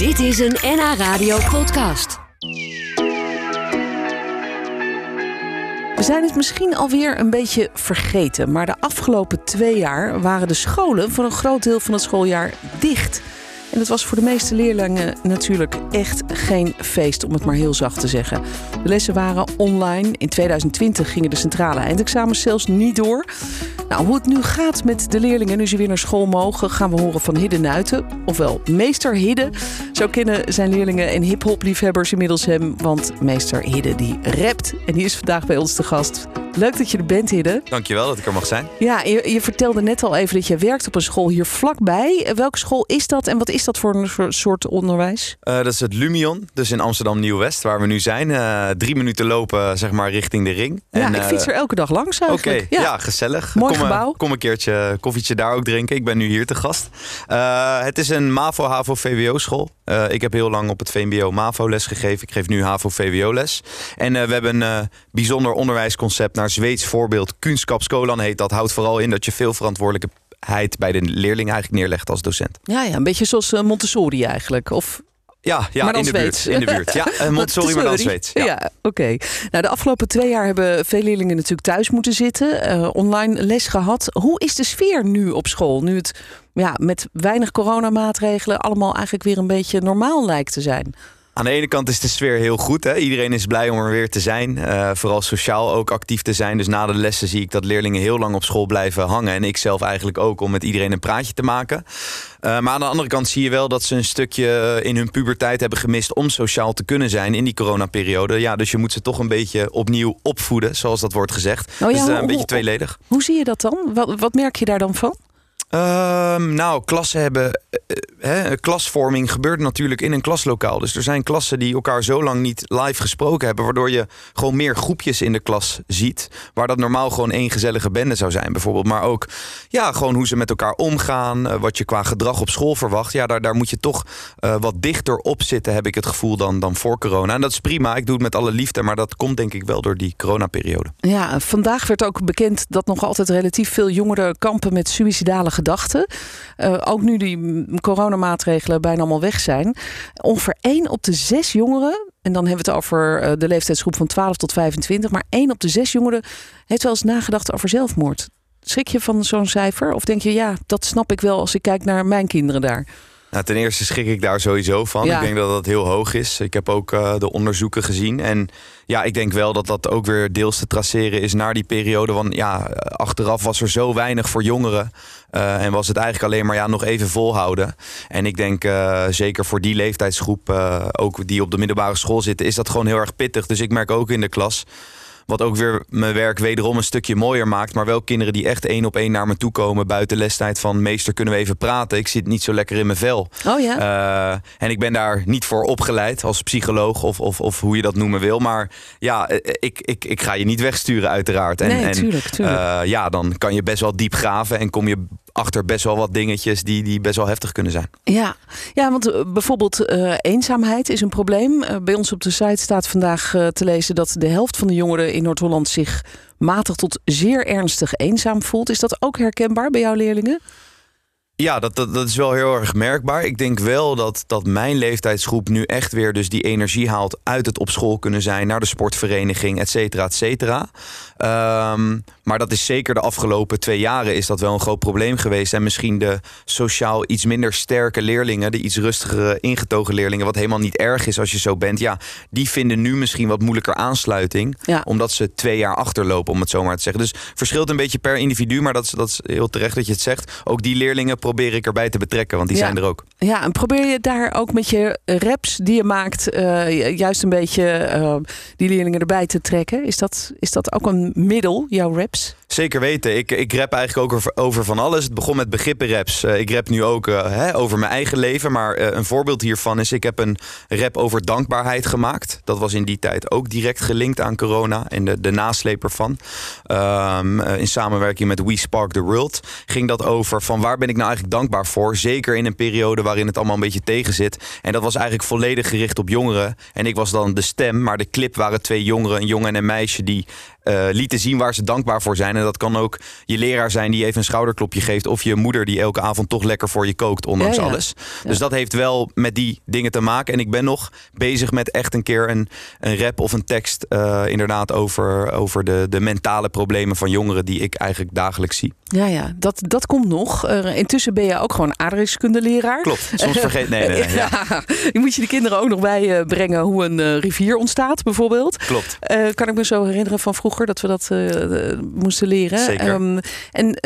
Dit is een NH Radio podcast. We zijn het misschien alweer een beetje vergeten, maar de afgelopen twee jaar waren de scholen voor een groot deel van het schooljaar dicht. En het was voor de meeste leerlingen natuurlijk echt geen feest, om het maar heel zacht te zeggen. De lessen waren online. In 2020 gingen de centrale eindexamens zelfs niet door. Nou, hoe het nu gaat met de leerlingen nu ze weer naar school mogen, gaan we horen van Hidde Nuiten. Ofwel meester Hidde. Zo kennen zijn leerlingen en hip-hop liefhebbers inmiddels hem. Want meester Hidde die rapt. En die is vandaag bij ons te gast. Leuk dat je er bent, Hidde. Dankjewel dat ik er mag zijn. Ja, je, je vertelde net al even dat je werkt op een school hier vlakbij. Welke school is dat en wat is dat voor een soort onderwijs? Uh, dat is het Lumion, dus in Amsterdam Nieuw-West, waar we nu zijn. Uh, drie minuten lopen, zeg maar, richting de ring. Ja, en, ik fiets er elke dag langs eigenlijk. Oké, ja. gezellig. Mooi kom, gebouw. Kom een keertje koffietje daar ook drinken. Ik ben nu hier te gast. Uh, het is een MAVO-HAVO-VWO-school. Ik heb heel lang op het VMBO-MAVO les gegeven. Ik geef nu HAVO-VWO-les. En we hebben een bijzonder onderwijsconcept naar Zweeds voorbeeld. Kunskapskolan heet dat. Houdt vooral in dat je veel verantwoordelijkheid bij de leerling eigenlijk neerlegt als docent. Ja, ja een beetje zoals Montessori eigenlijk. Of ja, ja in, de buurt, in de buurt. Ja, Montessori, maar dan Zweeds. Ja, ja oké. Nou, de afgelopen twee jaar hebben veel leerlingen natuurlijk thuis moeten zitten. Uh, online les gehad. Hoe is de sfeer nu op school? Nu het ja, met weinig coronamaatregelen allemaal eigenlijk weer een beetje normaal lijkt te zijn. Aan de ene kant is de sfeer heel goed. Hè? Iedereen is blij om er weer te zijn. Uh, vooral sociaal ook actief te zijn. Dus na de lessen zie ik dat leerlingen heel lang op school blijven hangen. En ik zelf eigenlijk ook om met iedereen een praatje te maken. Uh, maar aan de andere kant zie je wel dat ze een stukje in hun puberteit hebben gemist om sociaal te kunnen zijn in die coronaperiode. Ja, dus je moet ze toch een beetje opnieuw opvoeden, zoals dat wordt gezegd. Oh ja, dus uh, een beetje tweeledig. Hoe zie je dat dan? Wat, wat merk je daar dan van? Um, nou, klassen hebben. Uh, klasvorming gebeurt natuurlijk in een klaslokaal. Dus er zijn klassen die elkaar zo lang niet live gesproken hebben. Waardoor je gewoon meer groepjes in de klas ziet. Waar dat normaal gewoon één gezellige bende zou zijn, bijvoorbeeld. Maar ook ja, gewoon hoe ze met elkaar omgaan. Uh, wat je qua gedrag op school verwacht. Ja, daar, daar moet je toch wat dichter op zitten, heb ik het gevoel, dan, dan voor corona. En dat is prima. Ik doe het met alle liefde. Maar dat komt denk ik wel door die coronaperiode. Ja, vandaag werd ook bekend dat nog altijd relatief veel jongeren kampen met suïcidale gedachten. Uh, ook nu die coronamaatregelen bijna allemaal weg zijn. Ongeveer 1 op de 6 jongeren, en dan hebben we het over uh, de leeftijdsgroep van 12 tot 25, maar 1 op de 6 jongeren heeft wel eens nagedacht over zelfmoord. Schrik je van zo'n cijfer? Of denk je, ja, dat snap ik wel als ik kijk naar mijn kinderen daar? Nou, ten eerste schrik ik daar sowieso van. Ja. Ik denk dat dat heel hoog is. Ik heb ook uh, de onderzoeken gezien. En ja, ik denk wel dat dat ook weer deels te traceren is naar die periode. Want ja, achteraf was er zo weinig voor jongeren. Uh, en was het eigenlijk alleen maar ja, nog even volhouden. En ik denk uh, zeker voor die leeftijdsgroep, ook die op de middelbare school zitten, is dat gewoon heel erg pittig. Dus ik merk ook in de klas wat ook weer mijn werk wederom een stukje mooier maakt. Maar wel kinderen die echt één op één naar me toe komen buiten lestijd van meester kunnen we even praten. Ik zit niet zo lekker in mijn vel. Oh ja. Uh, en ik ben daar niet voor opgeleid als psycholoog of, of, of hoe je dat noemen wil. Maar ja, ik, ik, ik ga je niet wegsturen uiteraard. En, nee, tuurlijk. Uh, ja, dan kan je best wel diep graven en kom je achter best wel wat dingetjes die, die best wel heftig kunnen zijn. Ja, ja want uh, bijvoorbeeld uh, eenzaamheid is een probleem. Uh, bij ons op de site staat vandaag te lezen dat de helft van de jongeren in Noord-Holland zich matig tot zeer ernstig eenzaam voelt. Is dat ook herkenbaar bij jouw leerlingen? Ja, dat, dat, dat, is wel heel erg merkbaar. Ik denk wel dat, dat mijn leeftijdsgroep nu echt weer dus die energie haalt uit het op school kunnen zijn, naar de sportvereniging, et cetera, et cetera. Um, maar dat is zeker de afgelopen twee jaren is dat wel een groot probleem geweest. En misschien de sociaal iets minder sterke leerlingen, de iets rustigere ingetogen leerlingen, wat helemaal niet erg is als je zo bent. Ja, die vinden nu misschien wat moeilijker aansluiting. Ja. Omdat ze twee jaar achterlopen, om het zo maar te zeggen. Dus verschilt een beetje per individu, maar dat is, dat is heel terecht dat je het zegt. Ook die leerlingen probeer ik erbij te betrekken, want die ja. zijn er ook. Ja, en probeer je daar ook met je raps die je maakt, uh, juist een beetje uh, die leerlingen erbij te trekken? Is dat, is dat ook een middel, jouw raps? Zeker weten. Ik, ik rap eigenlijk ook over, over van alles. Het begon met begrippenraps. Uh, ik rap nu ook uh, hè, over mijn eigen leven. Maar uh, een voorbeeld hiervan is... ik heb een rap over dankbaarheid gemaakt. Dat was in die tijd ook direct gelinkt aan corona. En de, de nasleep ervan. Um, in samenwerking met We Spark the World... ging dat over van waar ben ik nou eigenlijk dankbaar voor. Zeker in een periode waarin het allemaal een beetje tegen zit. En dat was eigenlijk volledig gericht op jongeren. En ik was dan de stem. Maar de clip waren twee jongeren, een jongen en een meisje... die uh, lieten zien waar ze dankbaar voor zijn. En dat kan ook je leraar zijn die even een schouderklopje geeft. Of je moeder die elke avond toch lekker voor je kookt, ondanks alles. Dus dat heeft wel met die dingen te maken. En ik ben nog bezig met echt een keer een, een rap of een tekst. Uh, inderdaad, over, over de, de mentale problemen van jongeren die ik eigenlijk dagelijks zie. Ja, ja, dat, dat komt nog. Uh, intussen ben je ook gewoon aardrijkskundeleraar. Klopt, soms vergeet. Nee, nee, nee ja. Je moet je de kinderen ook nog bij brengen hoe een rivier ontstaat, bijvoorbeeld. Klopt. kan ik me zo herinneren van vroeger dat we dat moesten leren. Zeker. Um, en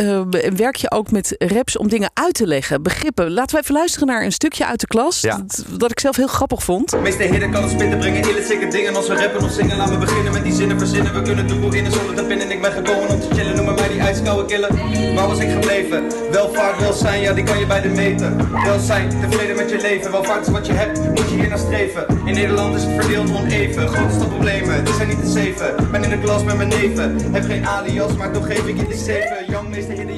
werk je ook met raps om dingen uit te leggen, begrippen. Laten we even luisteren naar een stukje uit de klas. Ja. Dat, dat, ik zelf heel grappig vond. Meeste heren kan het spitten brengen, ille zeker dingen. Als we rappen of zingen, laten we beginnen met die zinnen verzinnen. We kunnen de boel in zonder te pinnen. Ik ben gekomen om te chillen, noemen mij die ijskoude killen. Waar was ik gebleven? Welvaart, welzijn, ja die kan je bij de meten. Welzijn, tevreden met je leven. Welvaart is wat je hebt, moet je hier naar streven. In Nederland is het verdeeld oneven. Grootste problemen, het zijn niet te zeven. Ben in de klas met mijn neven. Heb geen alias, maar toch geef ik je die zeven.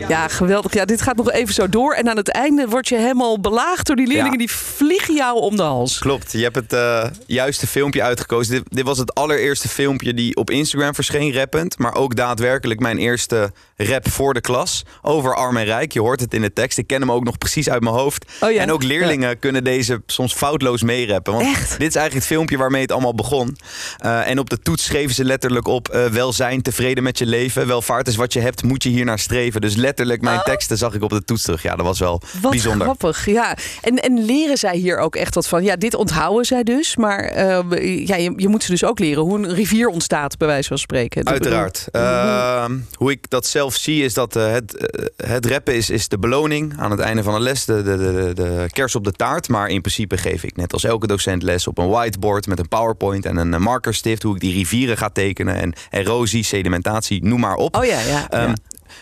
Ja, geweldig. Ja, dit gaat nog even zo door. En aan het einde word je helemaal belaagd door die leerlingen. Die vliegen jou om de hals. Klopt. Je hebt het uh, juiste filmpje uitgekozen. Dit, dit, was het allereerste filmpje die op Instagram verscheen, rappend. Maar ook daadwerkelijk mijn eerste rap voor de klas. Over arm en rijk. Je hoort het in de tekst. Ik ken hem ook nog precies uit mijn hoofd. Oh ja. En ook leerlingen kunnen deze soms foutloos meerappen. Want Echt? dit is eigenlijk het filmpje waarmee het allemaal begon. Uh, en op de toets schreven ze letterlijk op... Uh, welzijn, tevreden met je leven. Welvaart is wat je hebt, moet je hier naar streven. Dus letterlijk mijn oh. teksten zag ik op de toets terug. Ja, dat was wel wat bijzonder. grappig, ja. En, en leren zij hier ook echt wat van? Ja, dit onthouden zij dus. Maar uh, ja, je, je, moet ze dus ook leren hoe een rivier ontstaat, bij wijze van spreken. Uiteraard. Uh, hoe ik dat zelf zie is dat uh, het, het rappen is, is de beloning aan het einde van de les. De, de, de, de kers op de taart. Maar in principe geef ik net als elke docent les op een whiteboard met een powerpoint en een markerstift. Hoe ik die rivieren ga tekenen. En erosie, sedimentatie, noem maar op. Oh ja, ja. Um, ja.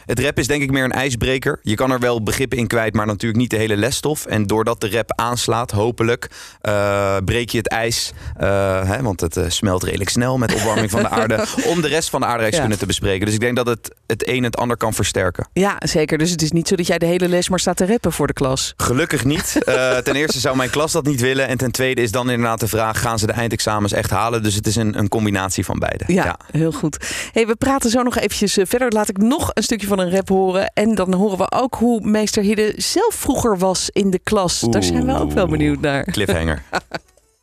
Het rap is denk ik meer een ijsbreker. Je kan er wel begrippen in kwijt, maar natuurlijk niet de hele lesstof. En doordat de rap aanslaat, hopelijk, uh, breek je het ijs. Uh, hè, want het uh, smelt redelijk snel met opwarming van de aarde. Om de rest van de aardrijkskunde ja. te bespreken. Dus ik denk dat het het een het ander kan versterken. Ja, zeker. Dus het is niet zo dat jij de hele les maar staat te rappen voor de klas. Gelukkig niet. ten eerste zou mijn klas dat niet willen. En ten tweede is dan inderdaad de vraag, gaan ze de eindexamens echt halen? Dus het is een, een combinatie van beide. Ja, ja. heel goed. Hey, we praten zo nog eventjes verder. Laat ik nog een stukje van een rap horen. En dan horen we ook hoe meester Hidde zelf vroeger was in de klas. Daar zijn we ook wel benieuwd naar. Cliffhanger.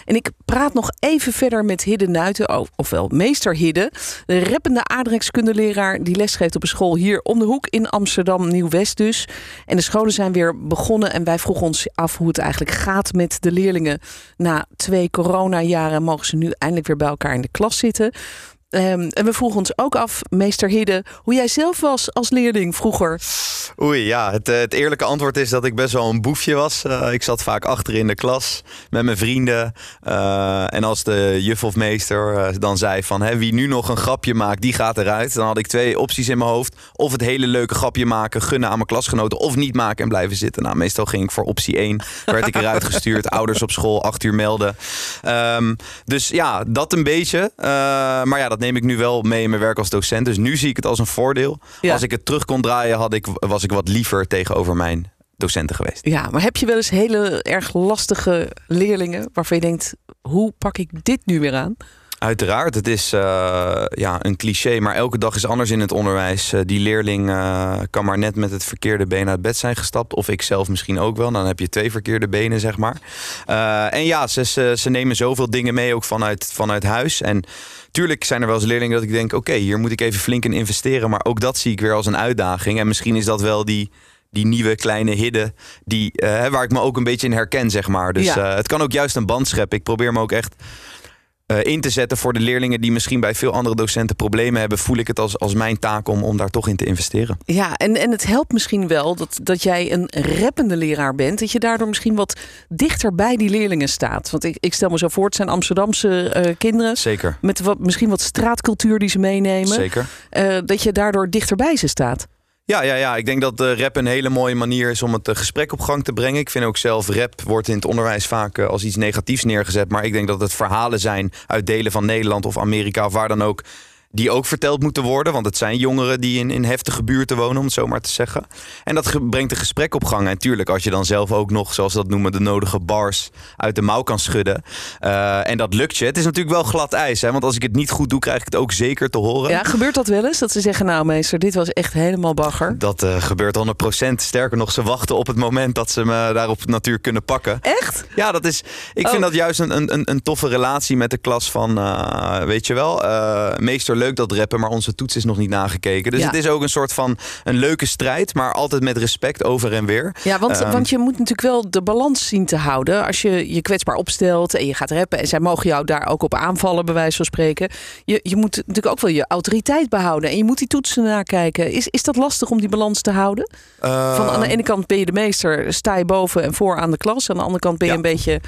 En ik praat nog even verder met Hidde Nuiten, ofwel meester Hidde. De rappende aardrijkskundeleraar die lesgeeft op een school hier om de hoek in Amsterdam Nieuw-West dus. En de scholen zijn weer begonnen en wij vroegen ons af hoe het eigenlijk gaat met de leerlingen. Na twee coronajaren mogen ze nu eindelijk weer bij elkaar in de klas zitten. Um, en we vroegen ons ook af, meester Hidde, hoe jij zelf was als leerling vroeger. Oei, ja, het, het eerlijke antwoord is dat ik best wel een boefje was. Uh, ik zat vaak achter in de klas met mijn vrienden. Uh, en als de juf of meester uh, dan zei van hè, wie nu nog een grapje maakt, die gaat eruit. Dan had ik twee opties in mijn hoofd. Of het hele leuke grapje maken, gunnen aan mijn klasgenoten. Of niet maken en blijven zitten. Nou, meestal ging ik voor optie 1. Werd ik eruit gestuurd, ouders op school, acht uur melden. Um, dus ja, dat een beetje. maar ja, dat neem ik nu wel mee in mijn werk als docent. Dus nu zie ik het als een voordeel. Ja. Als ik het terug kon draaien, had ik, was ik wat liever tegenover mijn docenten geweest. Ja, maar heb je wel eens hele erg lastige leerlingen waarvan je denkt: hoe pak ik dit nu weer aan? Uiteraard, het is uh, ja, een cliché, maar elke dag is anders in het onderwijs. Uh, die leerling uh, kan maar net met het verkeerde been uit bed zijn gestapt. Of ik zelf misschien ook wel. Dan heb je twee verkeerde benen, zeg maar. en ja, ze, ze, ze, nemen zoveel dingen mee, ook vanuit, vanuit huis. En tuurlijk zijn er wel eens leerlingen dat ik denk... oké, okay, hier moet ik even flink in investeren. Maar ook dat zie ik weer als een uitdaging. En misschien is dat wel die die nieuwe kleine hidden die, uh, waar ik me ook een beetje in herken, zeg maar. Dus ja. uh, het kan ook juist een band scheppen. Ik probeer me ook echt in te zetten voor de leerlingen die misschien bij veel andere docenten problemen hebben, voel ik het als, als mijn taak om, om daar toch in te investeren. Ja, en, en het helpt misschien wel dat, dat jij een rappende leraar bent, dat je daardoor misschien wat dichter bij die leerlingen staat. Want ik, ik stel me zo voor, het zijn Amsterdamse uh, kinderen. Zeker. Met wat, misschien wat straatcultuur die ze meenemen. Zeker. Uh, dat je daardoor dichter bij ze staat. Ja, ja, ja, ik denk dat uh, rap een hele mooie manier is om het uh, gesprek op gang te brengen. Ik vind ook zelf rap wordt in het onderwijs vaak uh, als iets negatiefs neergezet. Maar ik denk dat het verhalen zijn uit delen van Nederland of Amerika of waar dan ook die ook verteld moeten worden. Want het zijn jongeren die in, in heftige buurten wonen, om het zo maar te zeggen. En dat brengt een gesprek op gang. En tuurlijk, als je dan zelf ook nog, zoals ze dat noemen, de nodige bars uit de mouw kan schudden. Uh, en dat lukt je. Het is natuurlijk wel glad ijs. Hè? Want als ik het niet goed doe, krijg ik het ook zeker te horen. Ja, gebeurt dat wel eens? Dat ze zeggen, nou meester, dit was echt helemaal bagger. Dat uh, gebeurt 100%. Sterker nog, ze wachten op het moment dat ze me daarop natuur kunnen pakken. Echt? Ja, dat is. Ik vind oh. dat juist een, een, een toffe relatie met de klas van, uh, weet je wel, meester leuk dat rappen, maar onze toets is nog niet nagekeken. Dus het is ook een soort van een leuke strijd, maar altijd met respect over en weer. Ja, want, ehm, want je moet natuurlijk wel de balans zien te houden. Als je je kwetsbaar opstelt en je gaat rappen en zij mogen jou daar ook op aanvallen, bij wijze van spreken. Je, je moet natuurlijk ook wel je autoriteit behouden en je moet die toetsen nakijken. Is, is dat lastig om die balans te houden? Van aan de ene kant ben je de meester, sta je boven en voor aan de klas. Aan de andere kant ben je een beetje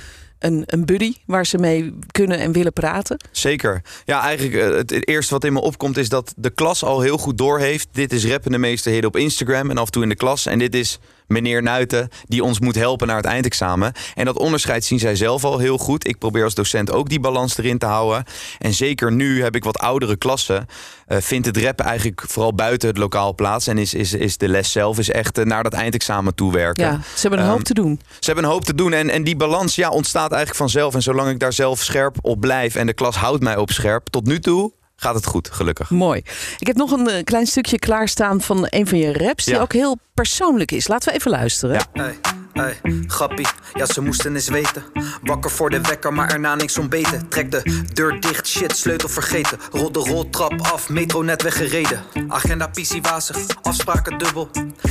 een, een buddy waar ze mee kunnen en willen praten? Zeker. Ja, eigenlijk eh, het eerste wat in me opkomt is dat de klas al heel goed doorheeft. Dit is rappende meesterheden op Instagram en af en toe in de klas. En dit is meneer Nuiten die ons moet helpen naar het eindexamen. En dat onderscheid zien zij zelf al heel goed. Ik probeer als docent ook die balans erin te houden. En zeker nu heb ik wat oudere klassen. Uh, vindt het rap eigenlijk vooral buiten het lokaal plaats. En is, is, is de les zelf is echt uh, naar dat eindexamen toe werken. Ja, ze hebben een hoop ehm, te doen. Ze hebben een hoop te doen. En, en die balans ja, ontstaat eigenlijk vanzelf. En zolang ik daar zelf scherp op blijf en de klas houdt mij op scherp. Tot nu toe gaat het goed, gelukkig. Mooi. Ik heb nog een uh, klein stukje klaarstaan van een van je raps, die ook heel persoonlijk is. Laten we even luisteren. Ja. Hey, hey, grappie, ja ze moesten eens weten. Wakker voor de wekker, maar erna niks ontbeten. Trek de deur dicht, shit, sleutel vergeten. Rol de roltrap af, metro net weggereden. Agenda wazig, afspraken dubbel.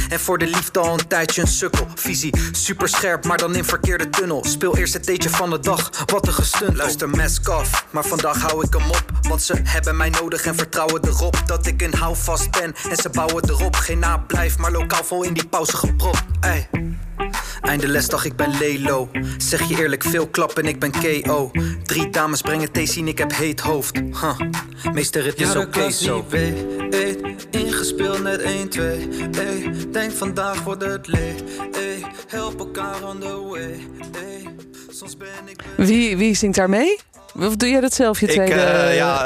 En voor de liefde al een tijdje een sukkel. Visie super scherp, maar dan in verkeerde tunnel. Speel eerst het theetje van de dag, wat een gestunt. Luister, mask af, maar vandaag hou ik hem op. Want ze hebben mij nodig en vertrouwen erop dat ik een houvast ben. En ze bouwen erop, geen nablijf, maar lokaal vol in die pauze gepropt. Ey. Einde lesdag, ik ben Lelo. Zeg je eerlijk, veel klappen, ik ben KO. Drie dames brengen thee, zien, ik heb heet hoofd. Huh. Meester, het is oké okay, zo. Weet, ingespeeld net 1, 2. Ey, denk vandaag wordt het leeg. Ey, help elkaar on the way. Ey, soms ben ik... Wie, wie zingt daar mee? Of doe jij dat zelf, je tweede? Ik, uh, ja,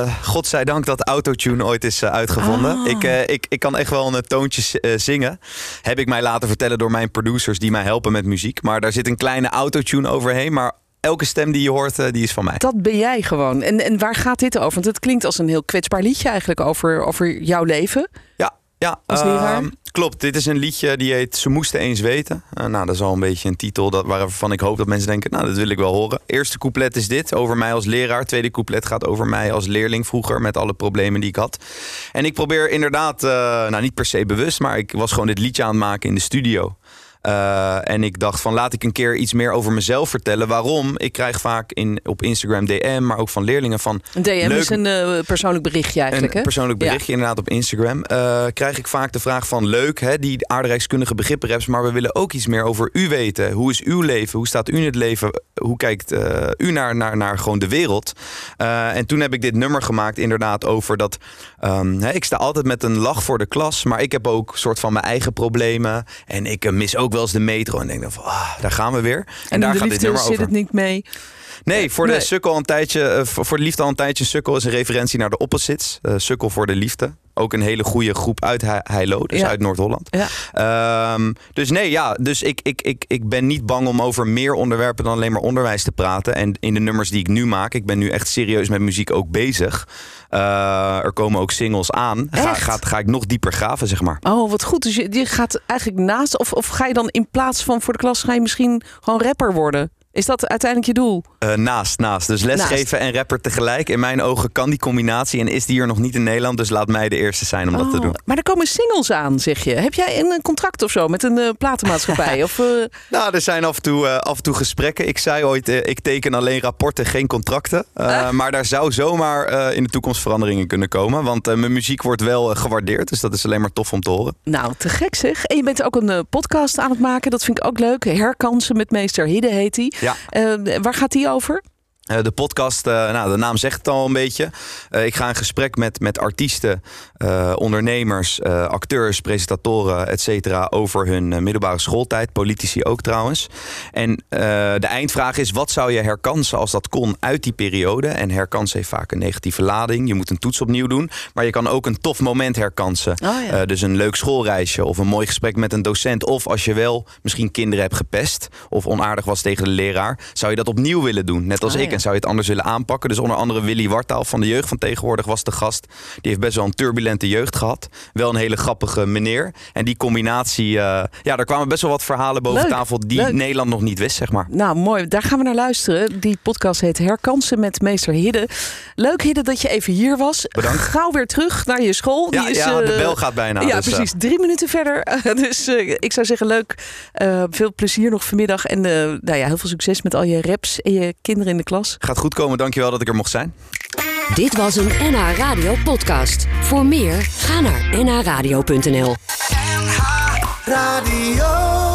uh, uh, godzijdank dat autotune ooit is uitgevonden. Ah. Ik, ik, ik kan echt wel een toontje zingen. Heb ik mij laten vertellen door mijn producers die mij helpen met muziek. Maar daar zit een kleine autotune overheen. Maar elke stem die je hoort, die is van mij. Dat ben jij gewoon. En, en waar gaat dit over? Want het klinkt als een heel kwetsbaar liedje eigenlijk over, over jouw leven. Ja, ja, uh, klopt. Dit is een liedje die heet Ze moesten eens weten. Uh, nou, dat is al een beetje een titel dat, waarvan ik hoop dat mensen denken... nou, dat wil ik wel horen. Eerste couplet is dit, over mij als leraar. Tweede couplet gaat over mij als leerling vroeger... met alle problemen die ik had. En ik probeer inderdaad, uh, nou niet per se bewust... maar ik was gewoon dit liedje aan het maken in de studio. Uh, en ik dacht van laat ik een keer iets meer over mezelf vertellen. Waarom? Ik krijg vaak in, op Instagram DM, maar ook van leerlingen van... Een DM is een uh, persoonlijk berichtje eigenlijk, Een persoonlijk berichtje inderdaad op Instagram. Uh, krijg ik vaak de vraag van leuk, hè, die aardrijkskundige begrippen reps, maar we willen ook iets meer over u weten. Hoe is uw leven? Hoe staat u in het leven? Hoe kijkt u naar, naar, naar gewoon de wereld? en toen heb ik dit nummer gemaakt inderdaad over dat... Um, hè, ik sta altijd met een lach voor de klas, maar ik heb ook soort van mijn eigen problemen. En ik mis ook wel eens de metro en denk dan van, ah, daar gaan we weer. En, daar gaat dit nummer over. zit het niet mee. Nee, voor de sukkel een tijdje, uh, voor de liefde al een tijdje. Sukkel is een referentie naar de opposites. Uh, sukkel voor de liefde. Ook een hele goede groep uit Heilo, dus uit Noord-Holland. Ja. Um, dus nee, ja, dus ik, ik, ik, ik ben niet bang om over meer onderwerpen dan alleen maar onderwijs te praten. En in de nummers die ik nu maak, ik ben nu echt serieus met muziek ook bezig. Uh, er komen ook singles aan. Ga, ga, ga, ik nog dieper graven, zeg maar. Oh, wat goed. Dus je, je gaat eigenlijk naast, of, of ga je dan in plaats van voor de klas, ga je misschien gewoon rapper worden? Is dat uiteindelijk je doel? Uh, naast, naast. Dus lesgeven en rapper tegelijk. In mijn ogen kan die combinatie en is die er nog niet in Nederland. Dus laat mij de eerste zijn om dat te oh, doen. Maar er komen singles aan, zeg je. Heb jij een contract of zo met een uh, platenmaatschappij? of, uh... Nou, er zijn af en toe, af en toe gesprekken. Ik zei ooit, ik teken alleen rapporten, geen contracten. Ah. Maar daar zou zomaar in de toekomst veranderingen kunnen komen. Want mijn muziek wordt wel gewaardeerd. Dus dat is alleen maar tof om te horen. Nou, te gek zeg. En je bent ook een podcast aan het maken. Dat vind ik ook leuk. Herkansen met meester Hidde heet hij. Ja. Uh, waar gaat die over? Uh, de podcast, uh, nou, de naam zegt het al een beetje. Uh, ik ga in gesprek met, met artiesten, ondernemers, acteurs, presentatoren, et cetera, over hun middelbare schooltijd. Politici ook trouwens. En de eindvraag is: wat zou je herkansen als dat kon uit die periode? En herkansen heeft vaak een negatieve lading. Je moet een toets opnieuw doen. Maar je kan ook een tof moment herkansen. Oh, ja. dus een leuk schoolreisje of een mooi gesprek met een docent. Of als je wel misschien kinderen hebt gepest of onaardig was tegen de leraar, zou je dat opnieuw willen doen. Net als oh, ik. En zou je het anders willen aanpakken. Dus onder andere Willy Wartaal van de jeugd van tegenwoordig was de gast. Die heeft best wel een turbulente jeugd gehad. Wel een hele grappige meneer. En die combinatie, uh, ja, daar kwamen best wel wat verhalen boven tafel die Nederland nog niet wist, zeg maar. Nou, mooi. Daar gaan we naar luisteren. Die podcast heet Herkansen met meester Hidde. Leuk Hidde dat je even hier was. Bedankt. Gauw weer terug naar je school. Die ja, is, ja, de bel gaat bijna. Ja, dus, precies. Uh... Drie minuten verder. dus uh, ik zou zeggen leuk. veel plezier nog vanmiddag. En nou ja, heel veel succes met al je raps en je kinderen in de klas. Gaat goed komen. Dankjewel dat ik er mocht zijn. Dit was een NH Radio podcast. Voor meer, ga naar nhradio.nl NH Radio